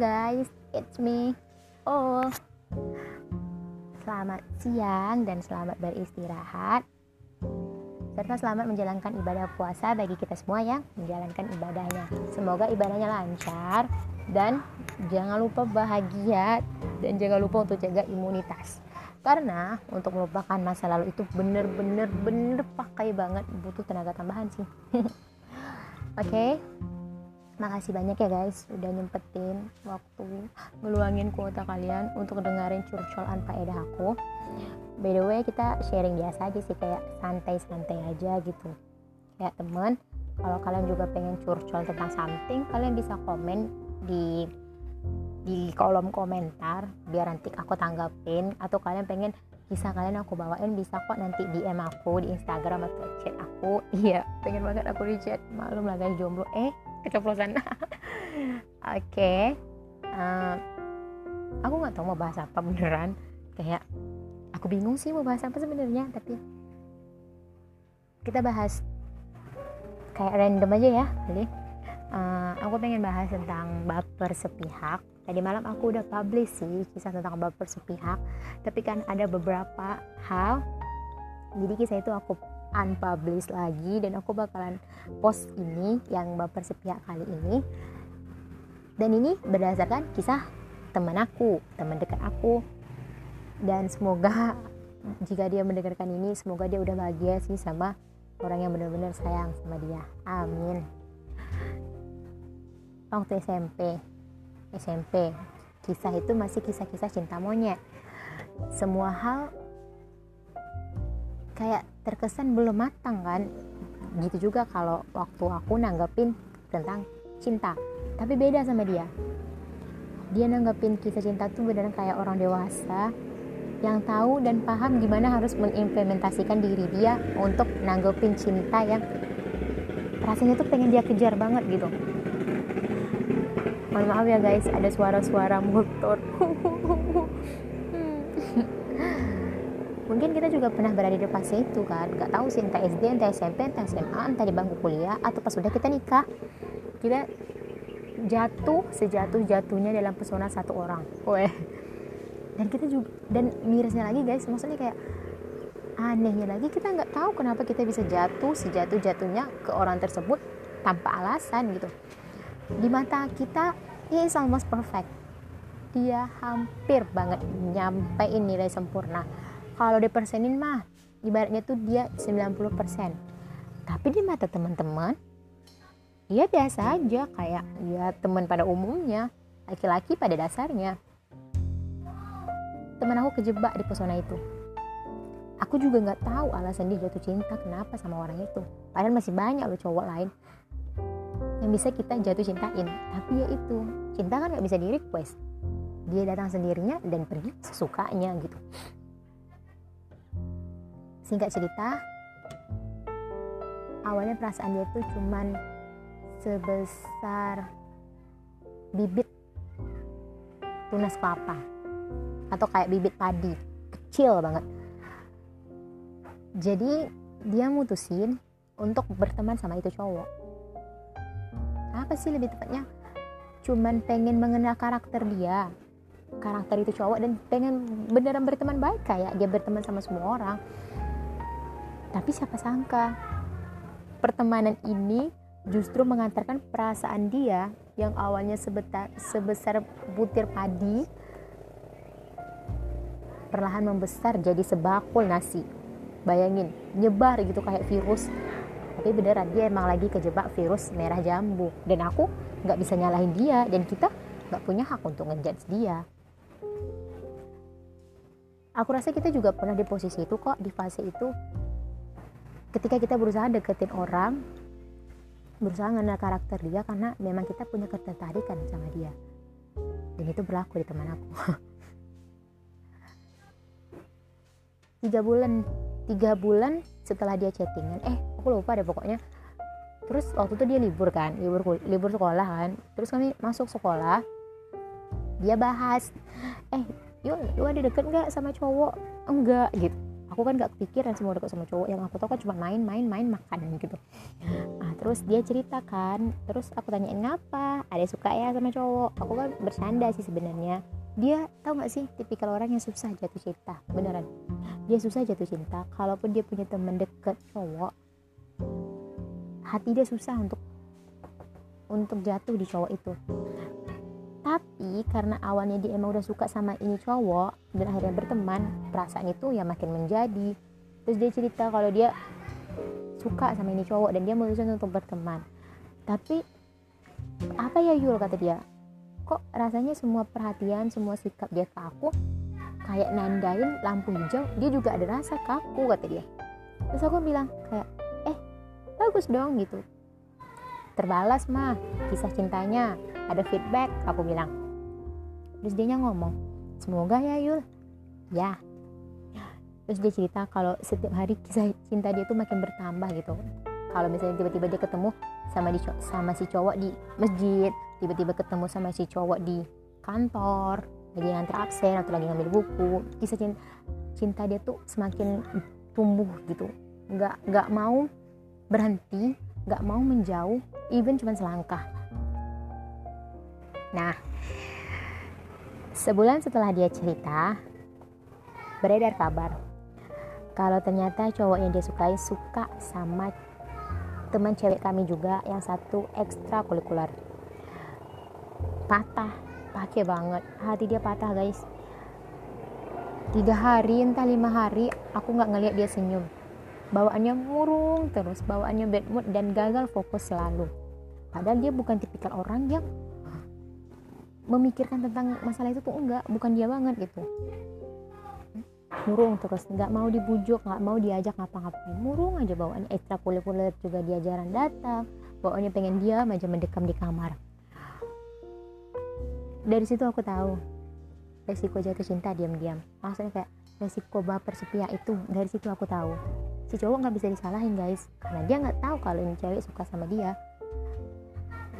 guys, it's me. Oh, selamat siang dan selamat beristirahat. Serta selamat menjalankan ibadah puasa bagi kita semua yang menjalankan ibadahnya. Semoga ibadahnya lancar dan jangan lupa bahagia dan jangan lupa untuk jaga imunitas. Karena untuk melupakan masa lalu itu bener-bener bener pakai banget butuh tenaga tambahan sih. Oke. Okay? Makasih banyak ya guys udah nyempetin waktu ngeluangin kuota kalian untuk dengerin curcolan faedah aku. By the way kita sharing biasa aja sih kayak santai-santai aja gitu. Kayak temen kalau kalian juga pengen curcol tentang something kalian bisa komen di di kolom komentar biar nanti aku tanggapin atau kalian pengen kisah kalian aku bawain bisa kok nanti DM aku di Instagram atau chat aku iya pengen banget aku di chat maklum lah jomblo eh keceplosan. Oke okay. uh, aku nggak tahu mau bahas apa beneran. Kayak aku bingung sih mau bahas apa sebenarnya tapi kita bahas kayak random aja ya jadi uh, aku pengen bahas tentang baper sepihak. Tadi malam aku udah publish sih kisah tentang baper sepihak tapi kan ada beberapa hal. Jadi kisah itu aku unpublish lagi dan aku bakalan post ini yang baper sepihak kali ini. Dan ini berdasarkan kisah teman aku teman dekat aku. Dan semoga jika dia mendengarkan ini semoga dia udah bahagia sih sama orang yang benar-benar sayang sama dia. Amin. Waktu SMP SMP kisah itu masih kisah-kisah cinta monyet. Semua hal kayak terkesan belum matang kan? Gitu juga kalau waktu aku nanggepin tentang cinta. Tapi beda sama dia. Dia nanggepin kisah cinta tuh beneran kayak orang dewasa yang tahu dan paham gimana harus mengimplementasikan diri dia untuk nanggepin cinta yang rasanya tuh pengen dia kejar banget gitu. Mohon maaf ya guys ada suara-suara motor mungkin kita juga pernah berada di fase itu kan. Gak tahu sih entah SD entah SMP entah SMA entah di bangku kuliah atau pas sudah kita nikah. Kita jatuh sejatuh jatuhnya dalam pesona satu orang. Weh. dan kita juga dan mirisnya lagi guys maksudnya kayak anehnya lagi kita nggak tahu kenapa kita bisa jatuh sejatuh jatuhnya ke orang tersebut tanpa alasan gitu. Di mata kita he is almost perfect. Dia hampir banget nyampein nilai sempurna kalau dipersenin mah ibaratnya tuh dia 90% tapi di mata teman-teman dia biasa aja kayak ya teman pada umumnya laki-laki pada dasarnya. Teman aku kejebak di pesona itu. Aku juga nggak tahu alasan dia jatuh cinta kenapa sama orang itu. Padahal masih banyak loh cowok lain yang bisa kita jatuh cintain. Tapi ya itu cinta kan nggak bisa di request. Dia datang sendirinya dan pergi sesukanya gitu singkat cerita awalnya perasaan dia tuh cuman sebesar bibit tunas kelapa atau kayak bibit padi kecil banget. Jadi dia mutusin untuk berteman sama itu cowok. Apa sih lebih tepatnya? Cuman pengen mengenal karakter dia karakter itu cowok dan pengen beneran berteman baik kayak dia berteman sama semua orang tapi siapa sangka pertemanan ini justru mengantarkan perasaan dia yang awalnya sebetar, sebesar butir padi perlahan membesar jadi sebakul nasi. Bayangin, nyebar gitu kayak virus. Tapi beneran dia emang lagi kejebak virus merah jambu. Dan aku nggak bisa nyalahin dia dan kita nggak punya hak untuk ngejudge dia. Aku rasa kita juga pernah di posisi itu kok, di fase itu ketika kita berusaha deketin orang berusaha mengenal karakter dia karena memang kita punya ketertarikan sama dia. Dan itu berlaku di teman aku. Tiga bulan tiga bulan setelah dia chattingan eh aku lupa deh pokoknya. Terus waktu itu dia libur kan libur libur sekolah kan. Terus kami masuk sekolah dia bahas eh yuk lu ada deket nggak sama cowok? Enggak gitu aku kan gak kepikiran semua deket sama cowok. Yang aku tahu kan cuma main main main makan gitu. Nah, terus dia ceritakan terus aku tanyain ngapa? Ada suka ya sama cowok? Aku kan bercanda sih sebenarnya. Dia tahu gak sih tipikal orang yang susah jatuh cinta? Beneran. Dia susah jatuh cinta. Kalaupun dia punya teman deket cowok hati dia susah untuk untuk jatuh di cowok itu tapi karena awalnya dia emang udah suka sama ini cowok dan akhirnya berteman perasaan itu ya makin menjadi. Terus dia cerita kalau dia suka sama ini cowok dan dia memutuskan untuk berteman. Tapi apa ya Yul kata dia? Kok rasanya semua perhatian semua sikap dia ke aku kayak nandain lampu hijau dia juga ada rasa kaku kata dia. Terus aku bilang kayak eh bagus dong gitu. Terbalas mah kisah cintanya ada feedback aku bilang. Terus dia ngomong semoga ya Yul. Ya. Terus dia cerita kalau setiap hari kisah cinta dia tuh makin bertambah gitu. Kalau misalnya tiba-tiba dia ketemu sama di sama si cowok di masjid tiba-tiba ketemu sama si cowok di kantor lagi ngantar absen atau lagi ngambil buku kisah cinta, cinta dia tuh semakin tumbuh gitu. Nggak nggak mau berhenti nggak mau menjauh even cuma selangkah Nah, sebulan setelah dia cerita, beredar kabar kalau ternyata cowok yang dia sukai suka sama teman cewek kami juga yang satu ekstra kulikuler. Patah, pakai banget. Hati dia patah guys. Tiga hari, entah lima hari, aku nggak ngeliat dia senyum. Bawaannya murung terus, bawaannya bad mood dan gagal fokus selalu. Padahal dia bukan tipikal orang yang memikirkan tentang masalah itu tuh enggak bukan dia banget gitu. Murung terus nggak mau dibujuk nggak mau diajak ngapa-ngapain. Murung aja bawaannya ekstra kulit-kulit juga dia jarang datang bawaannya pengen diam aja mendekam di kamar. Dari situ aku tahu resiko jatuh cinta diam-diam. Maksudnya kayak resiko baper sepihak itu dari situ aku tahu. Si cowok nggak bisa disalahin guys. Karena dia nggak tahu kalau ini cewek suka sama dia.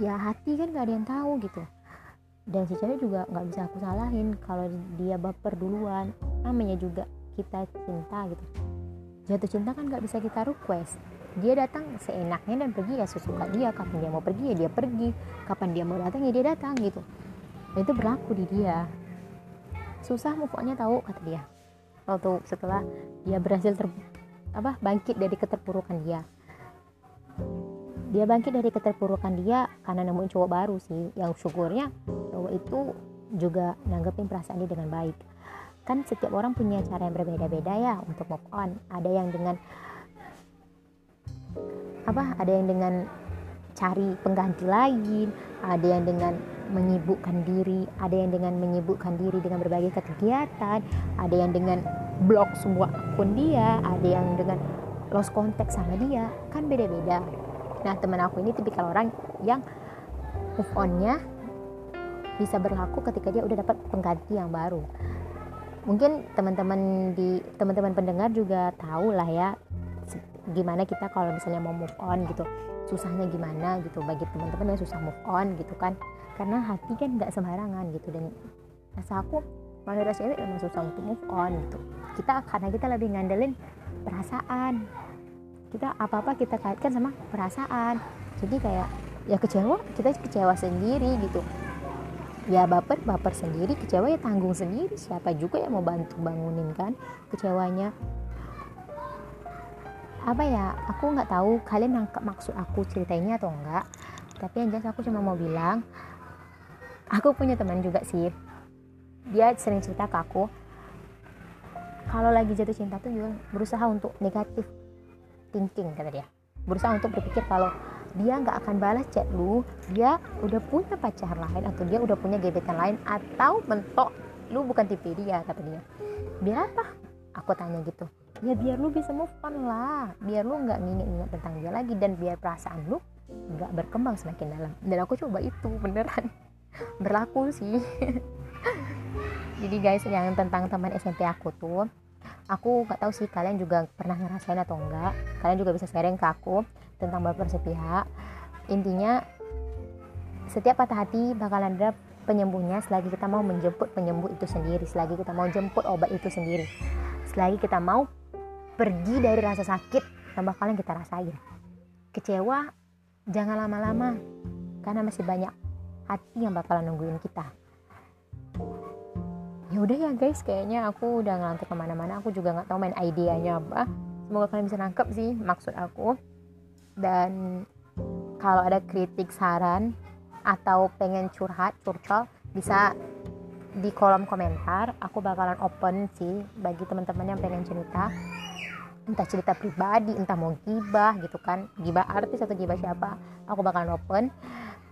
Ya hati kan gak ada yang tahu gitu dan si cewek juga nggak bisa aku salahin kalau dia baper duluan. Namanya juga kita cinta gitu. Jatuh cinta kan nggak bisa kita request. Dia datang seenaknya dan pergi ya sesuka dia. Kapan dia mau pergi ya dia pergi. Kapan dia mau datang ya dia datang gitu. Dan itu berlaku di dia. Susah move onnya tahu kata dia. Waktu setelah dia berhasil ter apa bangkit dari keterpurukan dia dia bangkit dari keterpurukan dia karena nemuin cowok baru sih. Yang syukurnya cowok itu juga nanggepin perasaan dia dengan baik. Kan setiap orang punya cara yang berbeda-beda ya untuk move on. Ada yang dengan apa ada yang dengan cari pengganti lain ada yang dengan menyibukkan diri ada yang dengan menyibukkan diri dengan berbagai kegiatan ada yang dengan blok semua akun dia ada yang dengan lost contact sama dia. Kan beda-beda Nah teman aku ini tipikal orang yang move onnya bisa berlaku ketika dia udah dapat pengganti yang baru. Mungkin teman-teman di teman-teman pendengar juga tahu lah ya gimana kita kalau misalnya mau move on gitu. Susahnya gimana gitu bagi teman-teman yang susah move on gitu kan. Karena hati kan nggak sembarangan gitu. Dan rasa aku manusia cewek memang susah untuk move on gitu. Kita karena kita lebih ngandelin perasaan kita apa-apa kita kaitkan sama perasaan. Jadi kayak ya kecewa kita kecewa sendiri gitu. Ya baper baper sendiri kecewa ya tanggung sendiri. Siapa juga yang mau bantu bangunin kan kecewanya? Apa ya aku nggak tahu kalian nangkep maksud aku ceritainnya atau enggak tapi yang jelas aku cuma mau bilang aku punya teman juga sih. Dia sering cerita ke aku. Kalau lagi jatuh cinta tuh juga berusaha untuk negatif thinking kata dia. Berusaha untuk berpikir kalau dia nggak akan balas chat lu dia udah punya pacar lain atau dia udah punya gebetan lain atau mentok lu bukan tipe dia kata dia. Biar apa? Aku tanya gitu. Ya biar lu bisa move on lah. Biar lu nggak nginget-nginget tentang dia lagi dan biar perasaan lu nggak berkembang semakin dalam. Dan aku coba itu beneran. Berlaku sih. Jadi guys yang tentang teman SMP aku tuh aku nggak tahu sih kalian juga pernah ngerasain atau enggak. Kalian juga bisa sharing ke aku tentang baper sepihak. Intinya setiap patah hati bakalan ada penyembuhnya selagi kita mau menjemput penyembuh itu sendiri selagi kita mau jemput obat itu sendiri. Selagi kita mau pergi dari rasa sakit yang bakalan kita rasain. Kecewa jangan lama-lama karena masih banyak hati yang bakalan nungguin kita ya udah ya guys kayaknya aku udah ngantuk ke mana-mana aku juga nggak tahu main idenya apa. Semoga kalian bisa nangkep sih maksud aku. Dan kalau ada kritik saran atau pengen curhat curcol bisa di kolom komentar. Aku bakalan open sih bagi teman-teman yang pengen cerita. Entah cerita pribadi entah mau gibah gitu kan. Gibah artis atau gibah siapa aku bakalan open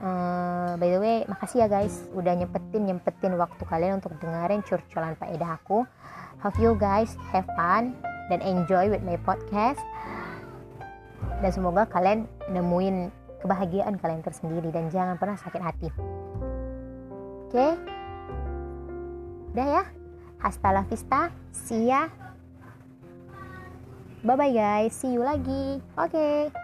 uh, by the way makasih ya guys udah nyempetin nyempetin waktu kalian untuk dengerin curcolan faedah aku. Hope you guys have fun dan enjoy with my podcast. Dan semoga kalian nemuin kebahagiaan kalian tersendiri dan jangan pernah sakit hati. Oke? Okay? udah ya? Hasta la vista. See ya. Bye bye guys. See you lagi. Oke. okay.